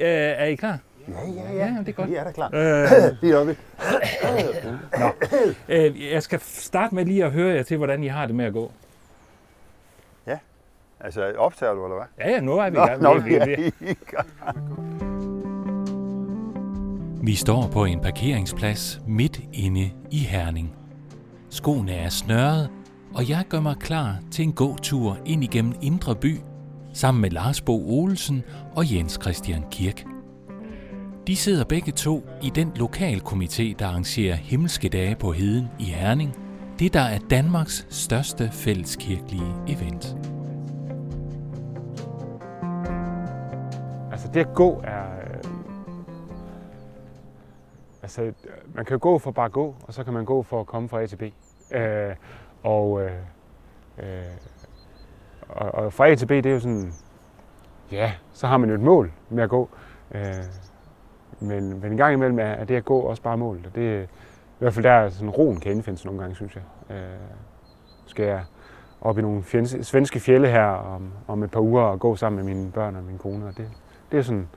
Øh, er I klar? Ja, ja, Ja, det er godt. Vi er da klar. Øh, Det er vi. øh, jeg skal starte med lige at høre jer til, hvordan I har det med at gå. Altså, optager du, eller hvad? Ja, ja, nu er vi i Nå, gang. nå, Vi- vi- vi- vi er i gang. Vi står på en parkeringsplads midt inde i Herning. Skoene er snørret, og jeg gør mig klar til en gåtur ind igennem Indre By, sammen med Lars Bo Olsen og Jens Christian Kirk. De sidder begge to i den lokalkomité, der arrangerer himmelske dage på Heden i Herning, det der er Danmarks største fælleskirkelige event. Altså det at gå er... øh, Altså, man kan jo gå for bare at gå, og så kan man gå for at komme fra A til B. Øh, og, øh, øh, og, og fra A til B, det er jo sådan... Ja, så har man jo et mål med at gå. Øh, men, men en gang imellem er, er det at gå også bare målet. Og det er i hvert fald der sådan roen kan indfinde nogle gange, synes jeg. Øh, skal jeg op i nogle fjens, svenske fjelle her om, om et par uger og gå sammen med mine børn og min kone. Og det, det er sådan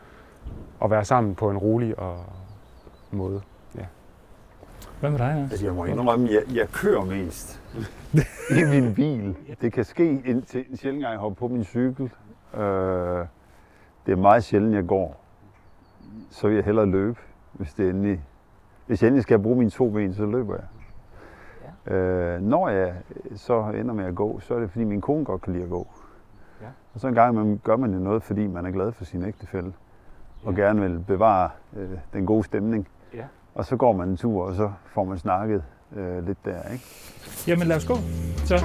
at være sammen på en rolig og måde. Hvad med dig, Lars? Altså, jeg må indrømme, jeg, jeg kører mest i min bil. Det kan ske indtil en sjældent gang, jeg hopper på min cykel. Øh, det er meget sjældent, jeg går. Så vil jeg hellere løbe, hvis, det endelig, hvis jeg endelig skal bruge mine to ben, så løber jeg. Ja. Øh, når jeg så ender med at gå, så er det fordi min kone godt kan lide at gå. Ja. Og så en gang imellem gør man jo noget, fordi man er glad for sin ægtefælle. Og gerne vil bevare øh, den gode stemning. Ja. Og så går man en tur, og så får man snakket øh, lidt der, ikke? Jamen lad os gå. Så.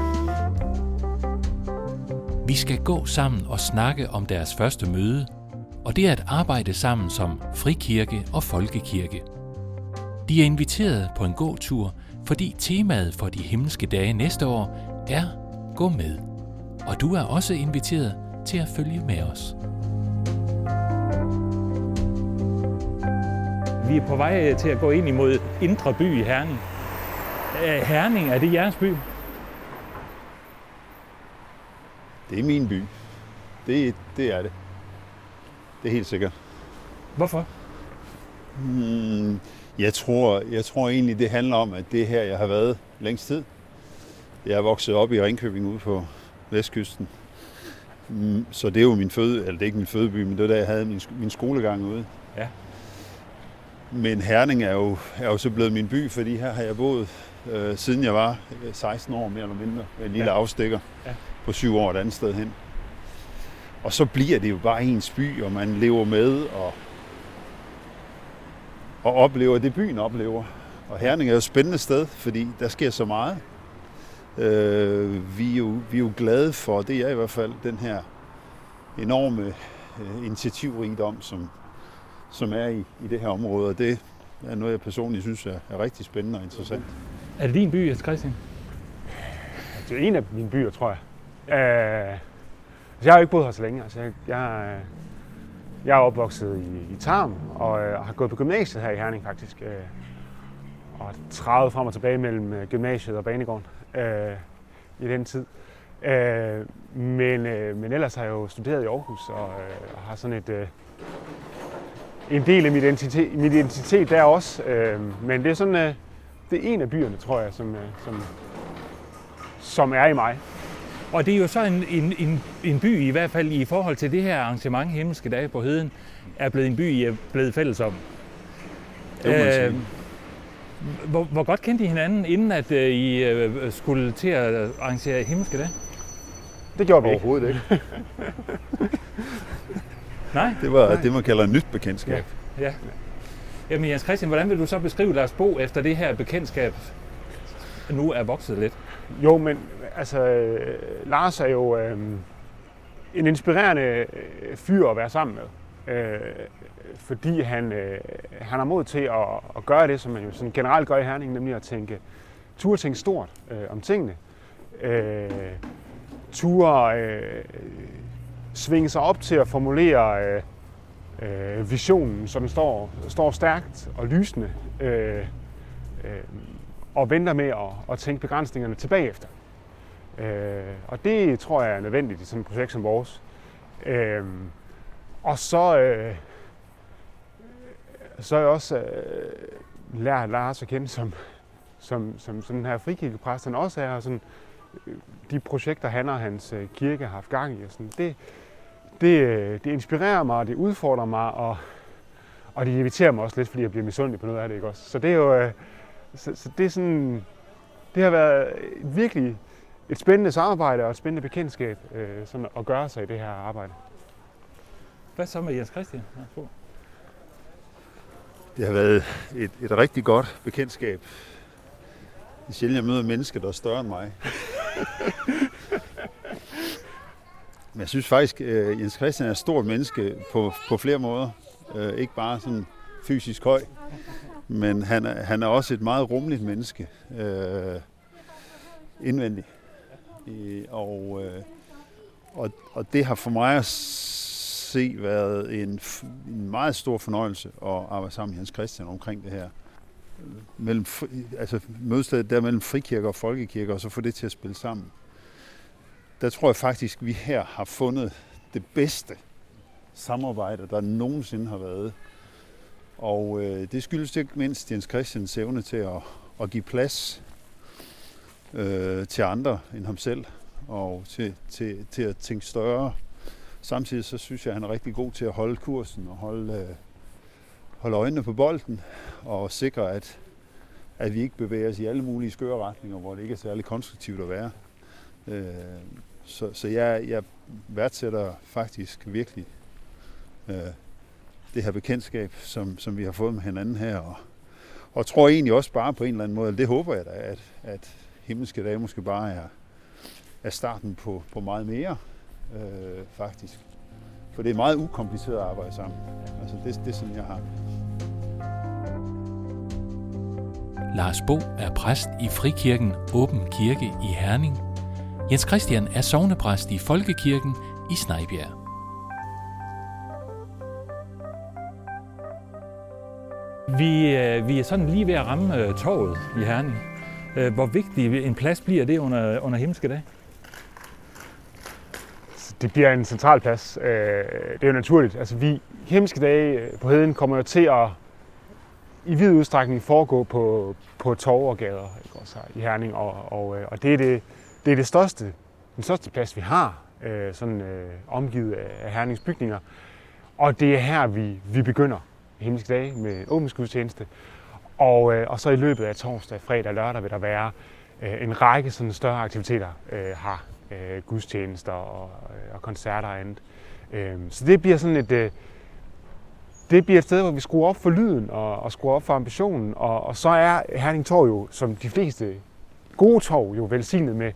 Vi skal gå sammen og snakke om deres første møde, og det er at arbejde sammen som frikirke og folkekirke. De er inviteret på en gåtur, fordi temaet for de himmelske dage næste år er Gå med. Og du er også inviteret til at følge med os. Vi er på vej til at gå ind imod Indre By i Herning. Øh, Herning, er det jeres by? Det er min by. Det, det er det. Det er helt sikkert. Hvorfor? Hmm, jeg, tror, jeg tror egentlig, det handler om, at det er her, jeg har været længst tid. Jeg er vokset op i Ringkøbing ude på vestkysten. Mm, Så det er jo min føde, eller det er ikke min fødeby, men det var der, jeg havde min, min skolegang ude. Ja. Men Herning er jo, er jo så blevet min by, fordi her har jeg boet, øh, siden jeg var øh, 16 år mere eller mindre. En lille Ja. afstikker Ja. på syv år et andet sted hen. Og så bliver det jo bare ens by, og man lever med og, og oplever det, byen oplever. Og Herning er jo et spændende sted, fordi der sker så meget. Øh, vi, er jo, vi er jo glade for, det er jeg i hvert fald, den her enorme øh, initiativrigdom, som, som er i, i det her område. Og det er noget, jeg personligt synes er, er rigtig spændende og interessant. Er det din by, Jens Christian? Det er en af mine byer, tror jeg. Øh, altså, jeg har jo ikke boet her så længe. Altså, jeg, jeg, øh, jeg er opvokset i, i Tarm og øh, har gået på gymnasiet her i Herning faktisk. Øh, og har travet frem og tilbage mellem øh, gymnasiet og banegården øh, i den tid. Øh, men, øh, men ellers har jeg jo studeret i Aarhus og øh, har sådan et... Øh, en del af min identitet, min identitet der også. Øh, men det er sådan, øh, det er en af byerne, tror jeg, som, øh, som, som er i mig. Og det er jo så en, en, en, en by, i hvert fald i forhold til det her arrangement Himmelske Dage på Heden, er blevet en by, I er blevet fælles om. Det må man sige. Øh, hvor, hvor godt kendte I hinanden, inden at øh, I øh, skulle til at arrangere Himmelske Dage? Det gjorde vi ikke. Overhovedet ikke. Nej? Det var det, man kalder nyt bekendtskab. Ja. Jamen Jens Christian, hvordan vil du så beskrive Lars Bo efter det her bekendtskab nu er vokset lidt? Jo, men altså, Lars er jo øh, en inspirerende øh, fyr at være sammen med. Øh, fordi han, øh, han har mod til at, at gøre det, som man jo sådan generelt gør i Herning, nemlig at tænke, turde tænke stort øh, om tingene. Øh, turde øh, svinge sig op til at formulere øh, øh, visionen, så den står, står stærkt og lysende. Øh, øh, og venter med at, at tænke begrænsningerne tilbage efter. Øh, og det tror jeg er nødvendigt i sådan et projekt som vores. Øh, og så, øh, så er jeg også øh, lært Lars at kende som, som, som, som den her frikirkepræst, han også er, og sådan, øh, de projekter, han og hans øh, kirke har haft gang i. Og sådan, det, det, øh, det inspirerer mig, og det udfordrer mig, og, og det irriterer mig også lidt, fordi jeg bliver misundelig på noget af det. Ikke også? Så det er jo øh, så, så det er sådan, det har været virkelig et spændende samarbejde og et spændende bekendtskab øh, sådan at gøre sig i det her arbejde. Hvad så med Jens Christian? Det har været et, et rigtig godt bekendtskab. Det er sjældent, jeg møder mennesker, der er større end mig. Men jeg synes faktisk, at Jens Christian er et stort menneske på, på flere måder. Øh, ikke bare sådan fysisk høj, men han er, han er også et meget rummeligt menneske. Øh, indvendigt. Og, øh, og, og det har for mig at se været en, en meget stor fornøjelse at arbejde sammen med Jens Christian omkring det her. Mellem, altså mødestedet der mellem frikirker og folkekirker, og så få det til at spille sammen. Der tror jeg faktisk, at vi her har fundet det bedste samarbejde, der nogensinde har været. Og øh, det skyldes ikke mindst Jens Christians evne til at, at give plads øh, til andre end ham selv, og til, til, til at tænke større. Samtidig så synes jeg, at han er rigtig god til at holde kursen og holde, øh, holde øjnene på bolden og sikre, at, at vi ikke bevæger os i alle mulige skøre retninger, hvor det ikke er særlig konstruktivt at være. Øh, så så jeg, jeg værdsætter faktisk virkelig øh, det her bekendtskab, som, som vi har fået med hinanden her, og, og tror egentlig også bare på en eller anden måde, det håber jeg da, at, at himmelske dage måske bare er, er starten på, på meget mere, øh, faktisk. For det er meget ukompliceret at arbejde sammen. Altså det, det er sådan, jeg har Lars Bo er præst i Frikirken Åben Kirke i Herning. Jens Christian er sovnepræst i Folkekirken i Snejbjerg. Vi, øh, vi er sådan lige ved at ramme øh, torvet i Herning. Øh, hvor vigtig en plads bliver det under, under himmelske dag? Det bliver en central plads. Øh, det er jo naturligt. Altså, vi himmelske dage øh, på heden kommer jo til at i vid udstrækning foregå på, på torv og gader ikke? Også her i Herning. Og, og, og det, er det, det er det største, den største plads, vi har, øh, sådan øh, omgivet af Hernings bygninger. Og det er her, vi, vi begynder himmelske dage med åbningsgudstjeneste. Og, øh, og så i løbet af torsdag, fredag og lørdag vil der være øh, en række sådan større aktiviteter øh, her. Øh, gudstjenester og, øh, og koncerter og andet. Øh, så det bliver sådan et... Øh, det bliver et sted, hvor vi skruer op for lyden og, og skruer op for ambitionen. Og, og så er Herning Torv jo, som de fleste gode torv, jo velsignet med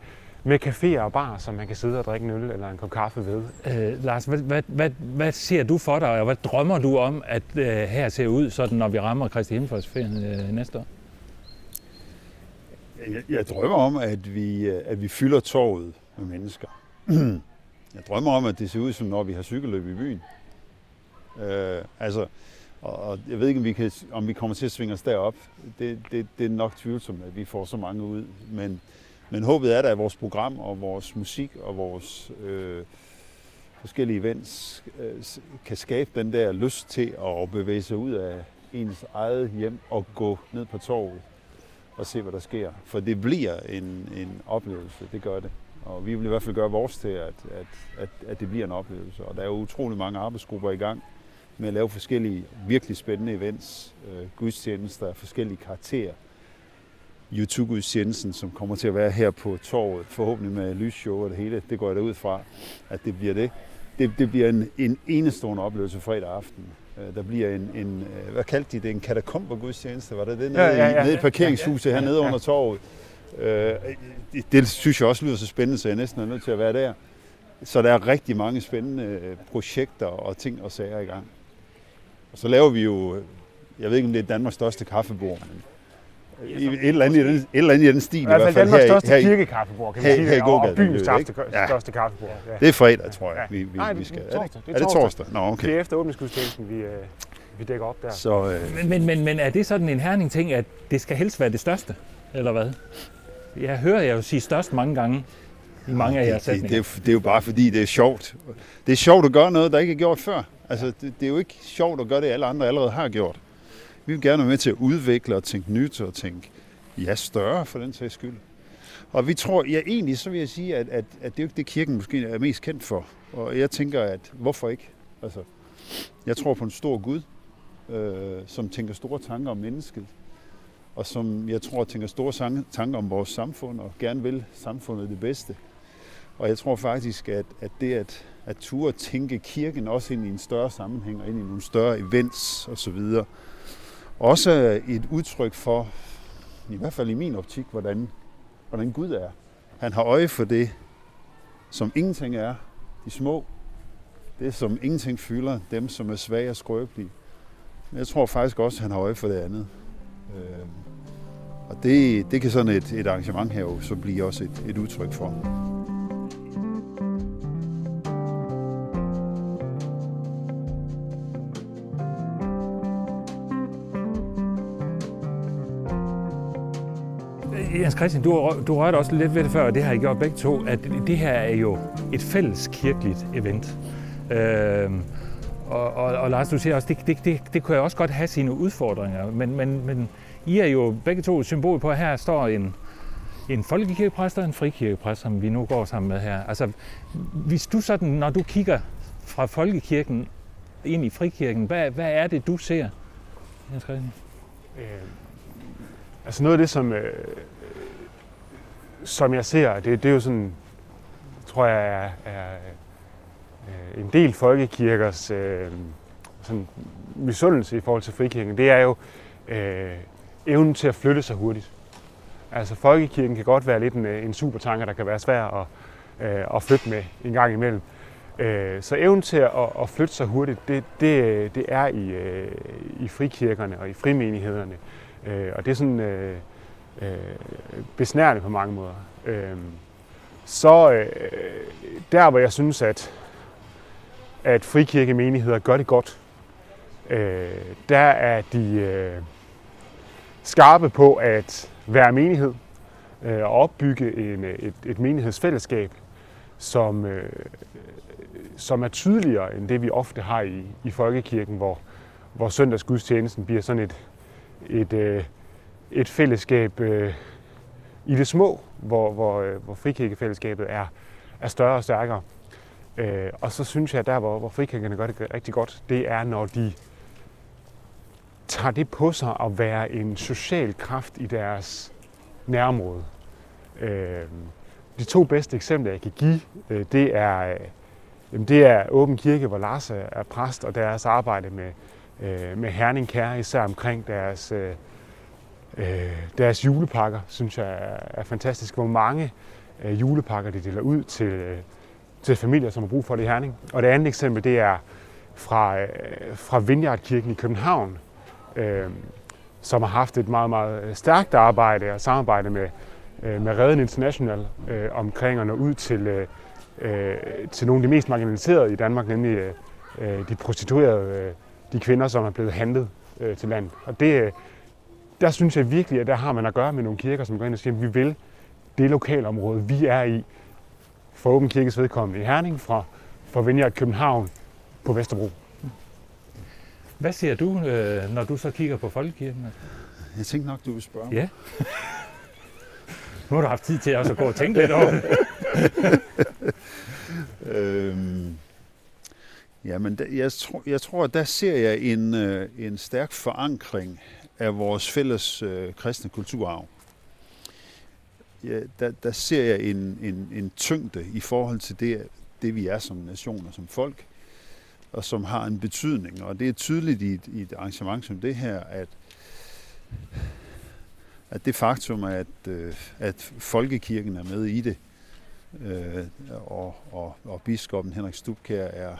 med caféer og bar, som man kan sidde og drikke en øl eller en kop kaffe ved. Øh, Lars, hvad, hvad, hvad, hvad ser du for dig, og hvad drømmer du om, at øh, her ser ud, sådan, når vi rammer Kristi Himmelfartsferien øh, næste år? Jeg, jeg drømmer om, at vi, øh, at vi fylder torvet med mennesker. jeg drømmer om, at det ser ud som, når vi har cykelløb i byen. Øh, altså, og jeg ved ikke, om vi, kan, om vi kommer til at svinge os derop. Det, det, det er nok tvivlsomt, at vi får så mange ud. Men, men håbet er da, at vores program og vores musik og vores øh, forskellige events øh, kan skabe den der lyst til at bevæge sig ud af ens eget hjem og gå ned på torvet og se, hvad der sker. For det bliver en, en oplevelse, det gør det. Og vi vil i hvert fald gøre vores til, at, at, at, at det bliver en oplevelse. Og der er jo utrolig mange arbejdsgrupper i gang med at lave forskellige virkelig spændende events, øh, gudstjenester af forskellige karakterer, YouTube-udsendelsen, som kommer til at være her på torvet, forhåbentlig med lysshow og det hele. Det går jeg da ud fra, at det bliver det. Det, det bliver en, en enestående oplevelse fredag aften. Øh, der bliver en, en øh, hvad kaldte de det, en katakomber-gudstjeneste, var det det? Nede, ja, ja, ja. nede i parkeringshuset her nede under torvet. Øh, det, det synes jeg også lyder så spændende, så jeg næsten er nødt til at være der. Så der er rigtig mange spændende projekter og ting og sager i gang. Og så laver vi jo, jeg ved ikke om det er Danmarks største kaffebord, men i, et, eller andet i den, et eller andet i den stil. I hvert fald, Danmarks største kirkekaffebord, kan man sige. Her, her og, og byens største, ja. største kaffebord. Ja. Det er fredag, tror jeg, vi, vi, Nej, vi skal. Er det, er det torsdag? Nå, okay. Det er efter åbningsgudstjenesten, vi, øh, vi dækker op der. Så, øh... men, men, men, men er det sådan en herning ting, at det skal helst være det største, eller hvad? Jeg hører jer jo sige størst mange gange i mange af jeres sætninger. Det, det, det er jo bare fordi, det er sjovt. Det er sjovt at gøre noget, der ikke er gjort før. Altså, det, det er jo ikke sjovt at gøre det, alle andre allerede har gjort. Vi vil gerne være med til at udvikle og tænke nyt og tænke, ja, større for den sags skyld. Og vi tror, ja egentlig så vil jeg sige, at, at, at det er jo ikke det, kirken måske er mest kendt for. Og jeg tænker, at hvorfor ikke? Altså, jeg tror på en stor Gud, øh, som tænker store tanker om mennesket, og som jeg tror tænker store tanker om vores samfund, og gerne vil samfundet det bedste. Og jeg tror faktisk, at, at det at, at ture tænke kirken også ind i en større sammenhæng, og ind i nogle større events osv., også et udtryk for, i hvert fald i min optik, hvordan, hvordan Gud er. Han har øje for det, som ingenting er, de små, det som ingenting fylder, dem som er svage og skrøbelige. Men jeg tror faktisk også, at han har øje for det andet. Øh, og det, det kan sådan et, et arrangement her jo så blive også et, et udtryk for. Christian, du, du rørte også lidt ved det før, og det har I gjort begge to, at det her er jo et fælles kirkeligt event. Øh, og, og, og Lars, du siger også, det, det, det, det kunne jeg også godt have sine udfordringer, men, men, men I er jo begge to symbol på, at her står en, en folkekirkepræst og en frikirkepræst, som vi nu går sammen med her. Altså, hvis du sådan, når du kigger fra folkekirken ind i frikirken, hvad, hvad er det, du ser? Jens Christian? Øh, altså noget af det, som, øh, som jeg ser, det, det er jo sådan, tror jeg, er, er øh, en del folkekirkers øh, sådan misundelse i forhold til frikirken, det er jo øh, evnen til at flytte sig hurtigt. Altså folkekirken kan godt være lidt en, øh, en supertanker, der kan være svær at, øh, at flytte med en gang imellem. Øh, så evnen til at, at flytte sig hurtigt, det, det, det er i, øh, i frikirkerne og i frimenighederne. Øh, og det er sådan øh, øh, besnærende på mange måder. Øh, så øh, der, hvor jeg synes, at, at frikirkemenigheder gør det godt, øh, der er de øh, skarpe på at være menighed øh, og opbygge en, et, et menighedsfællesskab, som, øh, som er tydeligere end det, vi ofte har i, i folkekirken, hvor, hvor søndagsgudstjenesten bliver sådan et, et, øh, et fællesskab øh, i det små, hvor, hvor, øh, hvor frikirkefællesskabet er, er større og stærkere. Øh, og så synes jeg, at der, hvor, hvor frikirkerne gør det rigtig godt, det er, når de tager det på sig at være en social kraft i deres nærområde. Øh, de to bedste eksempler, jeg kan give, øh, det er, øh, det er Åben Kirke, hvor Lars er præst, og deres arbejde med, øh, med Herning Kære, især omkring deres, øh, Øh, deres julepakker, synes jeg er, fantastisk. Hvor mange øh, julepakker de deler ud til, øh, til familier, som har brug for det i Herning. Og det andet eksempel, det er fra, øh, fra Vineyardkirken i København, øh, som har haft et meget, meget stærkt arbejde og samarbejde med, øh, med Reden International øh, omkring at nå ud til, øh, øh til nogle af de mest marginaliserede i Danmark, nemlig øh, øh de prostituerede, øh, de kvinder, som er blevet handlet øh, til landet. Og det, øh, der synes jeg virkelig, at der har man at gøre med nogle kirker, som går ind og siger, at vi vil det lokalområde, vi er i, for Åben Kirkes vedkommende i Herning, fra, fra Vineyard København på Vesterbro. Hvad ser du, øh, når du så kigger på Folkekirken? Jeg tænkte nok, du vil spørge Ja. Nu har du haft tid til også at gå og tænke lidt over det. øhm, jamen, jeg, tror, jeg tror, at der ser jeg en, øh, en stærk forankring af vores fælles øh, kristne kulturarv. Ja, der, der ser jeg en, en, en tyngde i forhold til det, det, vi er som nation og som folk og som har en betydning. Og det er tydeligt i et, i et arrangement som det her, at, at det faktum, at, øh, at folkekirken er med i det, øh, og, og, og biskoppen Henrik Stubkær er,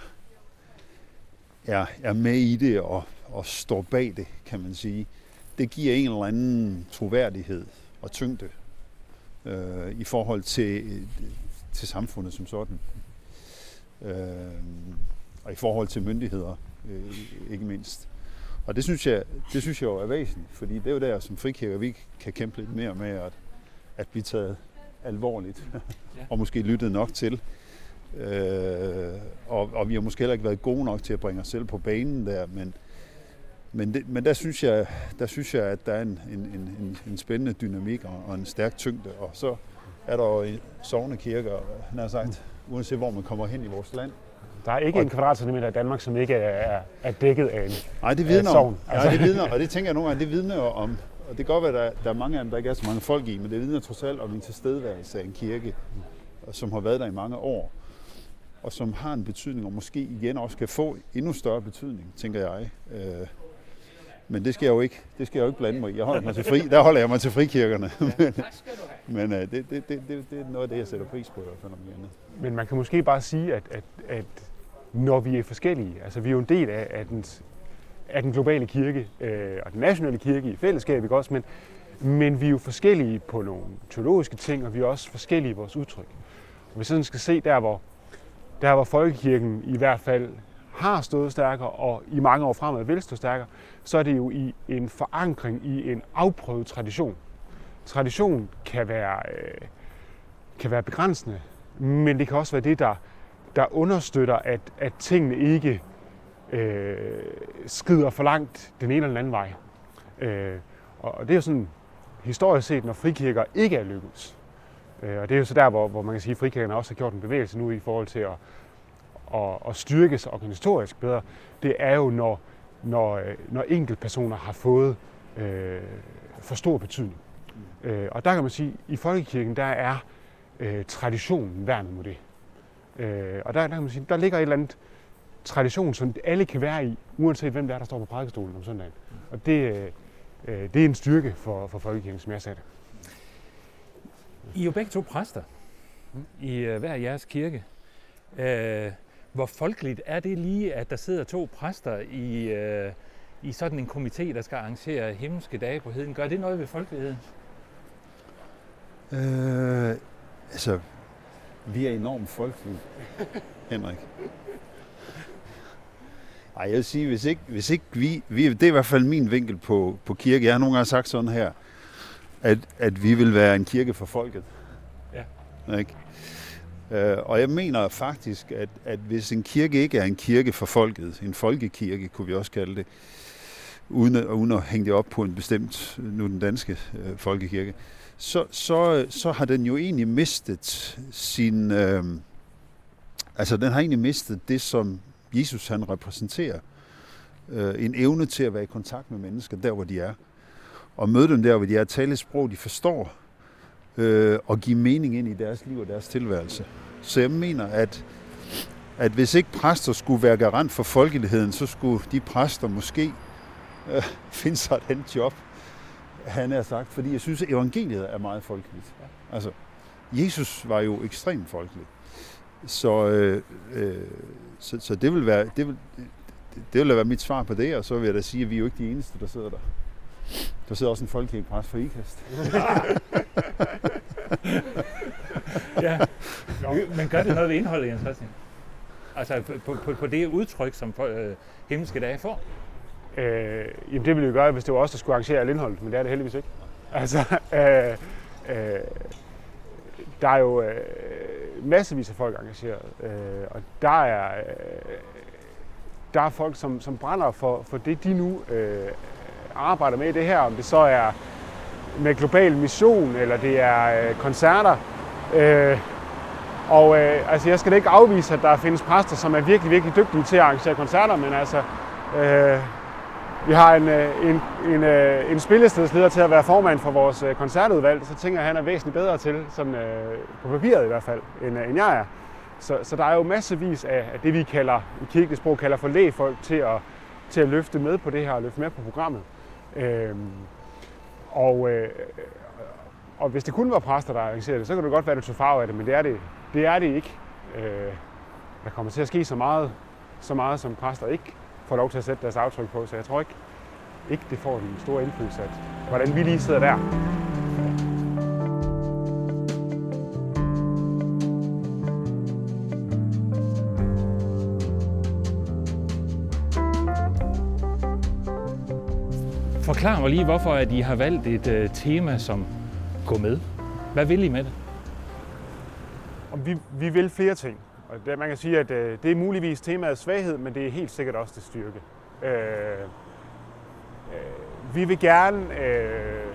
er, er med i det og, og står bag det, kan man sige, det giver en eller anden troværdighed og tyngde øh, i forhold til, til samfundet som sådan. Øh, og i forhold til myndigheder, øh, ikke mindst. Og det synes jeg, det synes jeg jo er væsentligt, fordi det er jo der, som frikirker, vi kan kæmpe lidt mere med at, at blive taget alvorligt, og måske lyttet nok til. Øh, og, og vi har måske heller ikke været gode nok til at bringe os selv på banen der, men, men, det, men der, synes jeg, der synes jeg, at der er en, en, en, en spændende dynamik og, og en stærk tyngde. Og så er der jo i sovende kirker, nær sagt, uanset hvor man kommer hen i vores land. Der er ikke og, en kvadratcentimeter i Danmark, som ikke er, er dækket af en Nej, det vidner om, altså. ja, det vidner, og det tænker jeg nogle gange, det vidner om, og det kan godt være, at der, der er mange af dem, der ikke er så mange folk i, men det vidner trods alt om en tilstedeværelse af en kirke, som har været der i mange år, og som har en betydning, og måske igen også kan få endnu større betydning, tænker jeg. Øh, men det skal jeg jo ikke, det skal jeg jo ikke blande mig i. Jeg holder mig til fri, der holder jeg mig til frikirkerne. men men uh, det, det, det, det, det, er noget af det, jeg sætter pris på i hvert fald om andet. Men man kan måske bare sige, at, at, at når vi er forskellige, altså vi er jo en del af, af, den, af den globale kirke øh, og den nationale kirke i fællesskab, ikke også? Men, men vi er jo forskellige på nogle teologiske ting, og vi er også forskellige i vores udtryk. Og hvis sådan skal se der, hvor, der hvor folkekirken i hvert fald har stået stærkere og i mange år fremad vil stå stærkere, så er det jo i en forankring i en afprøvet tradition. Tradition kan være, øh, kan være begrænsende, men det kan også være det, der, der understøtter, at, at tingene ikke øh, skrider for langt den ene eller den anden vej. Øh, og det er jo sådan historisk set, når frikirker ikke er lykkedes. Øh, og det er jo så der, hvor, hvor man kan sige, at frikirkerne også har gjort en bevægelse nu i forhold til at, og, og styrkes organisatorisk bedre. Det er jo, når, når, øh, når enkeltpersoner har fået øh, for stor betydning. Mm. Øh, og der kan man sige, at i folkekirken, der er øh, traditionen værnet mod det. Øh, og der, der kan man sige, der ligger et eller andet tradition, som alle kan være i, uanset hvem det er, der står på prædikestolen om søndagen. Mm. Og det, øh, øh, det er en styrke for, for folkekirken, som jeg sagde det. I er jo begge to præster i øh, hver jeres kirke. Øh, hvor folkeligt er det lige, at der sidder to præster i, øh, i sådan en komité, der skal arrangere himmelske dage på heden? Gør det noget ved folkeligheden? Øh, altså, vi er enormt folkelige, Henrik. Ej, jeg vil sige, hvis ikke, hvis ikke vi, vi, det er i hvert fald min vinkel på, på kirke. Jeg har nogle gange sagt sådan her, at, at vi vil være en kirke for folket. Ja. Ikke? Øh, og jeg mener faktisk, at, at hvis en kirke ikke er en kirke for folket, en folkekirke kunne vi også kalde det, uden at, uden at hænge det op på en bestemt, nu den danske øh, folkekirke, så, så, så har den jo egentlig mistet sin... Øh, altså, den har egentlig mistet det, som Jesus han repræsenterer. Øh, en evne til at være i kontakt med mennesker, der hvor de er. Og møde dem der, hvor de er, tale et sprog, de forstår, øh, og give mening ind i deres liv og deres tilværelse. Så jeg mener, at, at hvis ikke præster skulle være garant for folkeligheden, så skulle de præster måske øh, finde sig et andet job, han er sagt, fordi jeg synes, at evangeliet er meget folkeligt. Altså, Jesus var jo ekstremt folkelig. Så, øh, øh, så, så det vil være, det vil, det vil være mit svar på det, og så vil jeg da sige, at vi er jo ikke de eneste, der sidder der. Der sidder også en folkekirkepræst for IKAST. ja, men gør det noget ved indholdet, Jens Christian? Altså på, på, på det udtryk, som øh, himmelske dage får? Øh, jamen det ville vi gøre, hvis det var os, der skulle arrangere alt indholdet, men det er det heldigvis ikke. Altså, øh, øh, der er jo øh, massevis af folk engageret, øh, og der er, øh, der er folk, som, som brænder for, for det, de nu øh, arbejder med i det her, om det så er med global mission, eller det er øh, koncerter. Øh, og øh, altså, jeg skal da ikke afvise, at der findes præster, som er virkelig, virkelig dygtige til at arrangere koncerter, men altså, øh, vi har en, øh, en, en, øh, en spillestedsleder til at være formand for vores øh, koncertudvalg, så tænker jeg, at han er væsentligt bedre til, sådan, øh, på papiret i hvert fald, end, end jeg er. Så, så der er jo massevis af, af det, vi kalder, i kirkeligt sprog kalder for lægfolk til at, til at løfte med på det her og løfte med på programmet. Øhm, og, øh, og hvis det kun var præster, der arrangerede det, så kunne det godt være, at du tog farve af det, men det er det, det, er det ikke. Øh, der kommer til at ske så meget, så meget, som præster ikke får lov til at sætte deres aftryk på. Så jeg tror ikke, ikke det får den store indflydelse, at hvordan vi lige sidder der. Forklar mig lige, hvorfor at I har valgt et øh, tema som gå med. Hvad vil I med det? Om vi, vi vil flere ting. Og det, man kan sige, at øh, det er muligvis temaet svaghed, men det er helt sikkert også det styrke. Øh, øh, vi vil gerne øh,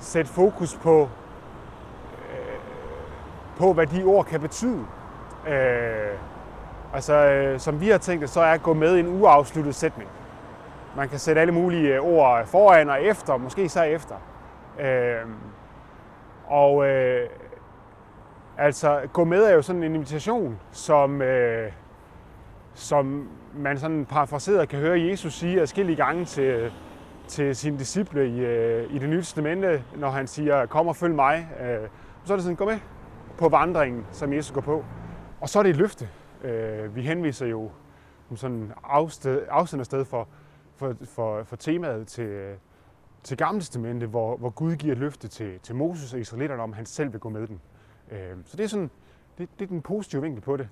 sætte fokus på, øh, på, hvad de ord kan betyde. Øh, altså, øh, som vi har tænkt det, så er at gå med i en uafsluttet sætning. Man kan sætte alle mulige øh, ord foran og efter, måske så efter. Øh, og øh, altså, gå med er jo sådan en invitation, som, øh, som man sådan parafraseret kan høre Jesus sige adskillige gange til, til sine disciple i, øh, i det nye testamente, når han siger, kom og følg mig. Øh, så er det sådan, gå med på vandringen, som Jesus går på. Og så er det et løfte. Øh, vi henviser jo som sådan afsted, afsendersted for, for, for, for temaet til, til Gamle Testamente, hvor, hvor Gud giver et løfte til, til Moses og israelitterne om, at han selv vil gå med dem. Øh, så det er sådan, det, det er den positive vinkel på det.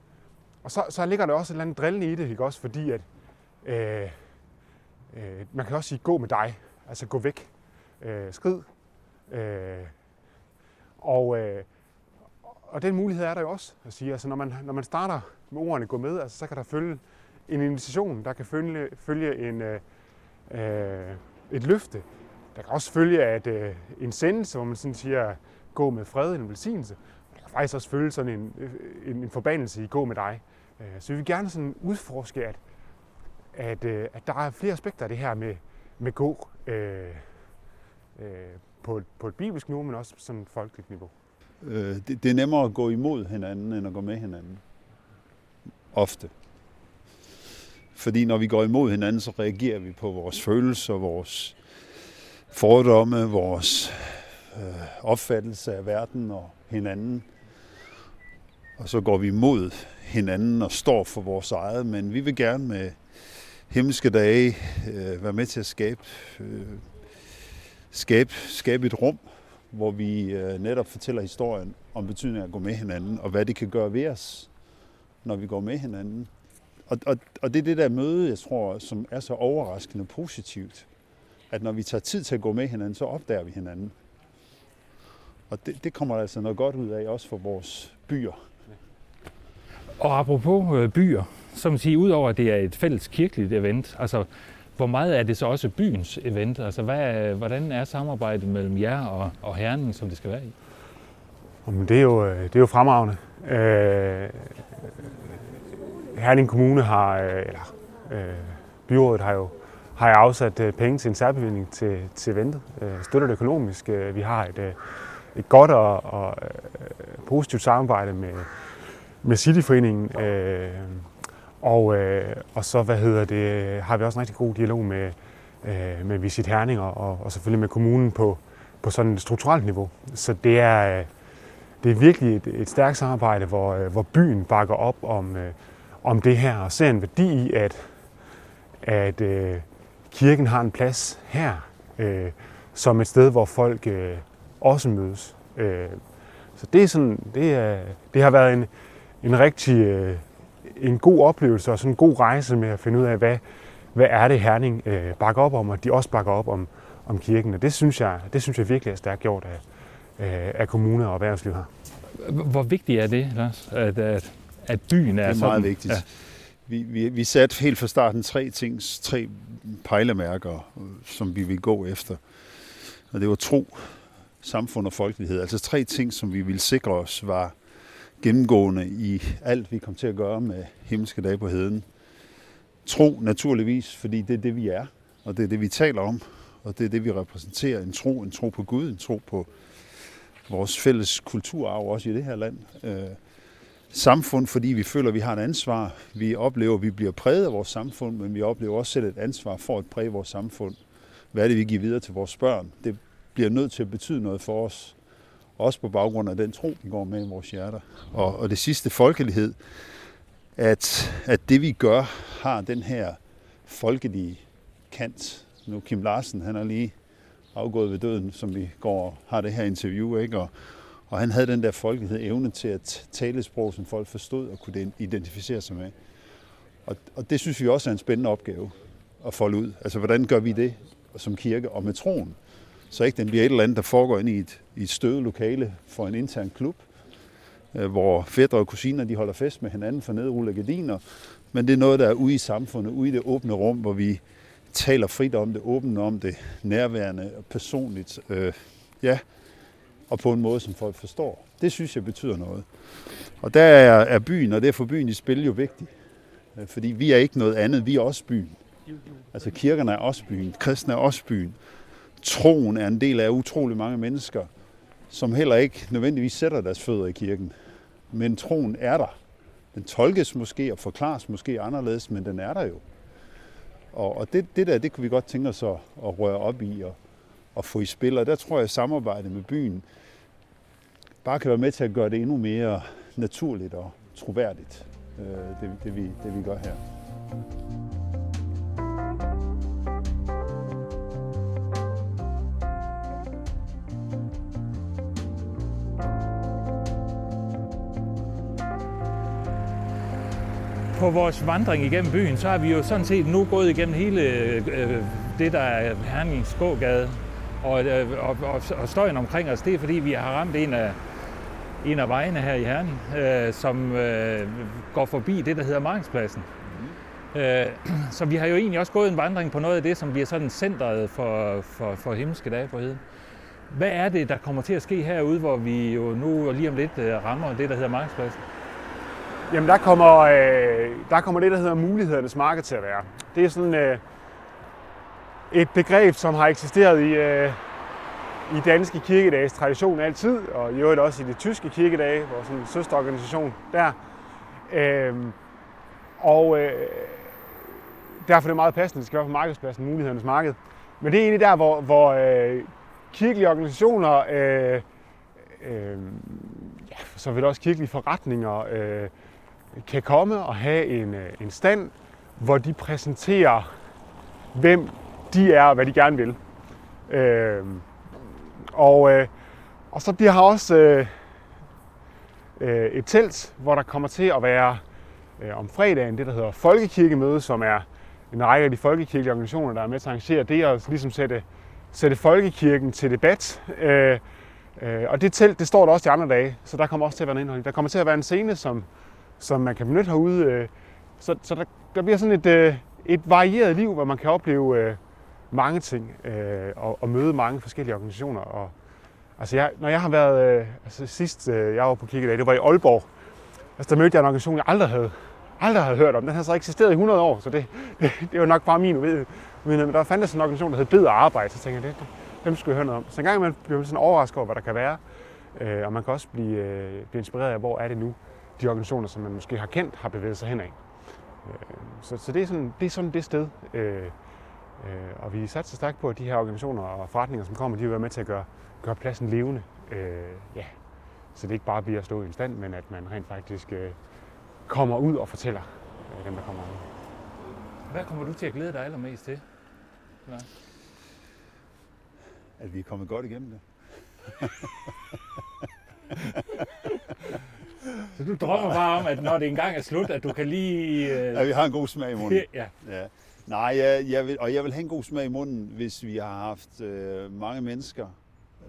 Og så, så ligger der også et eller andet drillende i det, ikke også? Fordi at, øh, øh, man kan også sige, gå med dig. Altså gå væk. Øh, skrid. Øh, og, øh, og den mulighed er der jo også at sige, altså når man, når man starter med ordene gå med, altså, så kan der følge en invitation, der kan følge, følge en, øh, øh, et løfte. Der kan også følge at, øh, en sendelse, hvor man sådan siger, gå med fred, en velsignelse. Der kan faktisk også følge sådan en, øh, en, en forbandelse i gå med dig. Øh, så vi vil gerne sådan udforske, at, at, øh, at der er flere aspekter af det her med, med gå øh, øh, på, et, på et bibelsk niveau, men også sådan et folkeligt niveau. Øh, det, det er nemmere at gå imod hinanden, end at gå med hinanden. Ofte. Fordi når vi går imod hinanden, så reagerer vi på vores følelser, vores fordomme, vores øh, opfattelse af verden og hinanden. Og så går vi imod hinanden og står for vores eget, men vi vil gerne med himmelske dage øh, være med til at skabe, øh, skabe, skabe et rum, hvor vi øh, netop fortæller historien om betydningen af at gå med hinanden, og hvad det kan gøre ved os, når vi går med hinanden. Og, og, og det er det der møde, jeg tror, som er så overraskende positivt, at når vi tager tid til at gå med hinanden, så opdager vi hinanden. Og det, det kommer altså noget godt ud af, også for vores byer. Og apropos øh, byer, så man sige, udover at det er et fælles kirkeligt event, altså hvor meget er det så også byens event? Altså hvad, hvordan er samarbejdet mellem jer og, og Herning, som det skal være i? Jamen, det, er jo, øh, det er jo fremragende. Øh, Herning Kommune har, øh, eller øh, byrådet har jo har jeg afsat øh, penge til en særbevilling til, til ventet. Øh, støtter det økonomisk. Øh, vi har et, øh, et godt og, og øh, positivt samarbejde med, med Cityforeningen. Øh, og, øh, og så hvad hedder det, har vi også en rigtig god dialog med, øh, med Visit Herning og, og selvfølgelig med kommunen på, på sådan et strukturelt niveau. Så det er, øh, det er virkelig et, et stærkt samarbejde, hvor, øh, hvor byen bakker op om, øh, om det her og ser en værdi i, at, at øh, kirken har en plads her øh, som et sted, hvor folk øh, også mødes. Øh, så det, er sådan, det, er, det har været en, en rigtig øh, en god oplevelse og sådan en god rejse med at finde ud af, hvad, hvad er det Herning øh, bakker op om, og de også bakker op om, om kirken. Og det synes jeg, det synes jeg virkelig er stærkt gjort af, øh, af kommuner og erhvervsliv her. Hvor vigtigt er det, Lars, at, at, at byen er, Det er sådan? meget vigtigt. Ja. Vi, vi, vi satte helt fra starten tre ting, tre pejlemærker, som vi vil gå efter. Og det var tro, samfund og folkelighed. Altså tre ting, som vi ville sikre os var gennemgående i alt, vi kom til at gøre med himmelske dage på heden. Tro naturligvis, fordi det er det, vi er, og det er det, vi taler om, og det er det, vi repræsenterer. En tro, en tro på Gud, en tro på vores fælles kulturarv, også i det her land. Samfund, fordi vi føler, at vi har et ansvar. Vi oplever, at vi bliver præget af vores samfund, men vi oplever også selv et ansvar for at præge vores samfund. Hvad er det, vi giver videre til vores børn? Det bliver nødt til at betyde noget for os. Også på baggrund af den tro, vi går med i vores hjerter. Og, og det sidste, folkelighed. At, at det, vi gør, har den her folkelige kant. Nu Kim Larsen, han er lige afgået ved døden, som vi går og har det her interview, ikke? Og, og han havde den der folkelighed, evne til at tale sprog, som folk forstod og kunne identificere sig med. Og, og det synes vi også er en spændende opgave at folde ud. Altså, hvordan gør vi det som kirke og med troen? Så ikke den bliver et eller andet, der foregår ind i et, i et støvet lokale for en intern klub, øh, hvor fædre og kusiner de holder fest med hinanden for nedrullede gardiner, men det er noget, der er ude i samfundet, ude i det åbne rum, hvor vi taler frit om det, åbent om det, nærværende og personligt. Øh, ja, og på en måde, som folk forstår. Det synes jeg betyder noget. Og der er, er byen, og det for byen i spil jo vigtigt. Øh, fordi vi er ikke noget andet, vi er også byen. Altså kirkerne er også byen, kristne er også byen. Troen er en del af utrolig mange mennesker, som heller ikke nødvendigvis sætter deres fødder i kirken. Men troen er der. Den tolkes måske og forklares måske anderledes, men den er der jo. Og, og det, det der, det kunne vi godt tænke os at, at røre op i og, og få i spil. Og der tror jeg, at samarbejde med byen bare kan være med til at gøre det endnu mere naturligt og troværdigt, øh, det, det, vi, det vi gør her. På vores vandring igennem byen, så har vi jo sådan set nu gået igennem hele øh, det, der er Hernings gågade. Og, øh, og, og, og støjen omkring os, det er fordi, vi har ramt en af, en af vejene her i Herning, øh, som øh, går forbi det, der hedder Markedspladsen. Mm. Øh, så vi har jo egentlig også gået en vandring på noget af det, som bliver sådan centret for, for, for himmelske dage på heden. Hvad er det, der kommer til at ske herude, hvor vi jo nu lige om lidt øh, rammer det, der hedder Markedspladsen? Jamen, der kommer, øh, der kommer det, der hedder mulighedernes marked til at være. Det er sådan øh, et begreb, som har eksisteret i, øh, i danske kirkedages tradition altid, og i øvrigt også i de tyske kirkedage, vores sådan søsterorganisation der. Øh, og øh, derfor er det meget passende, at det skal være på markedspladsen, mulighedernes marked. Men det er egentlig der, hvor, hvor øh, kirkelige organisationer, øh, øh, ja, så vil også kirkelige forretninger, øh, kan komme og have en, øh, en stand, hvor de præsenterer, hvem de er og hvad de gerne vil. Øh, og, øh, og så de har også øh, øh, et telt, hvor der kommer til at være øh, om fredagen det, der hedder Folkekirkemøde, som er en række af de folkekirkelige organisationer, der er med til at arrangere det, og ligesom sætte, sætte folkekirken til debat. Øh, øh, og det telt, det står der også de andre dage, så der kommer også til at være en indhold. Der kommer til at være en scene, som, som man kan benytte herude. Øh, så så der, der bliver sådan et, øh, et varieret liv, hvor man kan opleve øh, mange ting øh, og, og møde mange forskellige organisationer. Og, altså jeg, når jeg har været, øh, altså sidst øh, jeg var på kirkedag, det var i Aalborg, altså der mødte jeg en organisation, jeg aldrig havde, aldrig havde hørt om. Den har så eksisteret i 100 år, så det, det, det var nok bare min ved. Øh, men der fandtes en organisation, der hed Bed og Arbejde, så tænkte jeg, det, dem skulle jeg høre noget om. Så en gang man bliver sådan overrasket over, hvad der kan være, øh, og man kan også blive, øh, blive inspireret af, hvor er det nu, de organisationer, som man måske har kendt, har bevæget sig henad. Øh, så, så det, er sådan, det er sådan det sted. Øh, øh, og vi satser stærkt på, at de her organisationer og forretninger, som kommer, de vil være med til at gøre, gøre pladsen levende. Øh, ja. Så det ikke bare bliver at stå i en stand, men at man rent faktisk øh, kommer ud og fortæller øh, dem, der kommer ud. Hvad kommer du til at glæde dig allermest til? Ja. At vi er kommet godt igennem det. Så du drømmer bare om, at når det engang er slut, at du kan lige... Øh... Ja, vi har en god smag i munden. Ja. ja. Nej, jeg, jeg vil, og jeg vil have en god smag i munden, hvis vi har haft øh, mange mennesker,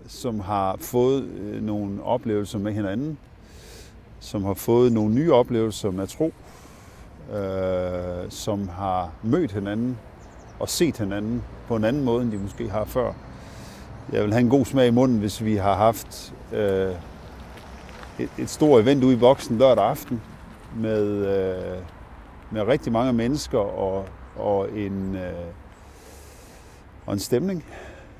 som har fået øh, nogle oplevelser med hinanden, som har fået nogle nye oplevelser med tro, øh, som har mødt hinanden og set hinanden på en anden måde, end de måske har før. Jeg vil have en god smag i munden, hvis vi har haft øh, et, et stort event ude i boksen lørdag aften med, øh, med rigtig mange mennesker og, og en, øh, og en stemning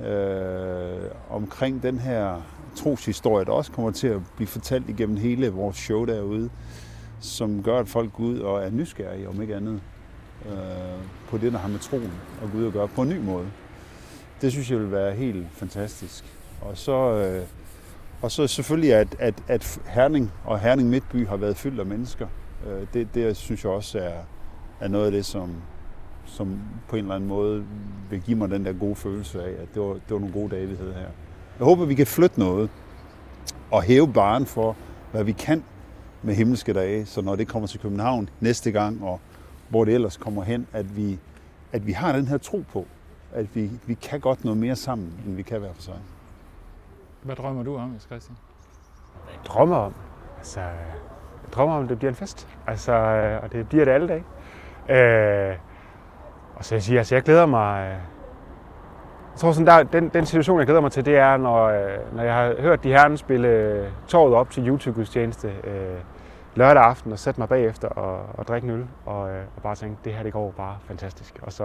øh, omkring den her troshistorie, der også kommer til at blive fortalt igennem hele vores show derude, som gør, at folk går ud og er nysgerrige, om ikke andet, øh, på det, der har med troen og Gud at gøre på en ny måde. Det synes jeg vil være helt fantastisk. Og så, øh, og så selvfølgelig, at, at, at Herning og Herning Midtby har været fyldt af mennesker. Øh, det, det synes jeg også er, er noget af det, som, som på en eller anden måde vil give mig den der gode følelse af, at det var, det var nogle gode dage, vi havde her. Jeg håber, vi kan flytte noget og hæve baren for, hvad vi kan med himmelske dage, så når det kommer til København næste gang, og hvor det ellers kommer hen, at vi, at vi har den her tro på, at vi, vi kan godt noget mere sammen, end vi kan være for sig. Hvad drømmer du om, Christian? Jeg drømmer om? Altså, jeg drømmer om, at det bliver en fest. Altså, og det bliver det alle dage. Øh, Og så jeg siger, altså jeg glæder mig... Øh, jeg tror sådan, der, den, den situation, jeg glæder mig til, det er, når, øh, når jeg har hørt de herren spille øh, torvet op til YouTube-gudstjeneste øh, lørdag aften, og sætte mig bagefter og, og drikke en øl, og, øh, og bare tænke, det her det går bare fantastisk. Og så,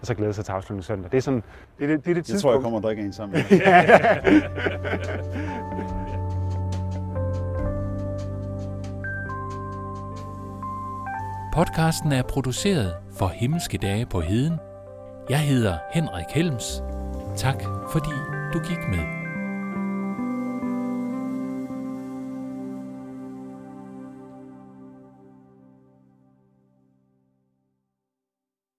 og så glæde sig til afslutningen søndag. Det er sådan, det, det, det, er det tidspunkt. Jeg tror, jeg kommer og drikker en sammen. Podcasten er produceret for Himmelske Dage på Heden. Jeg hedder Henrik Helms. Tak fordi du gik med.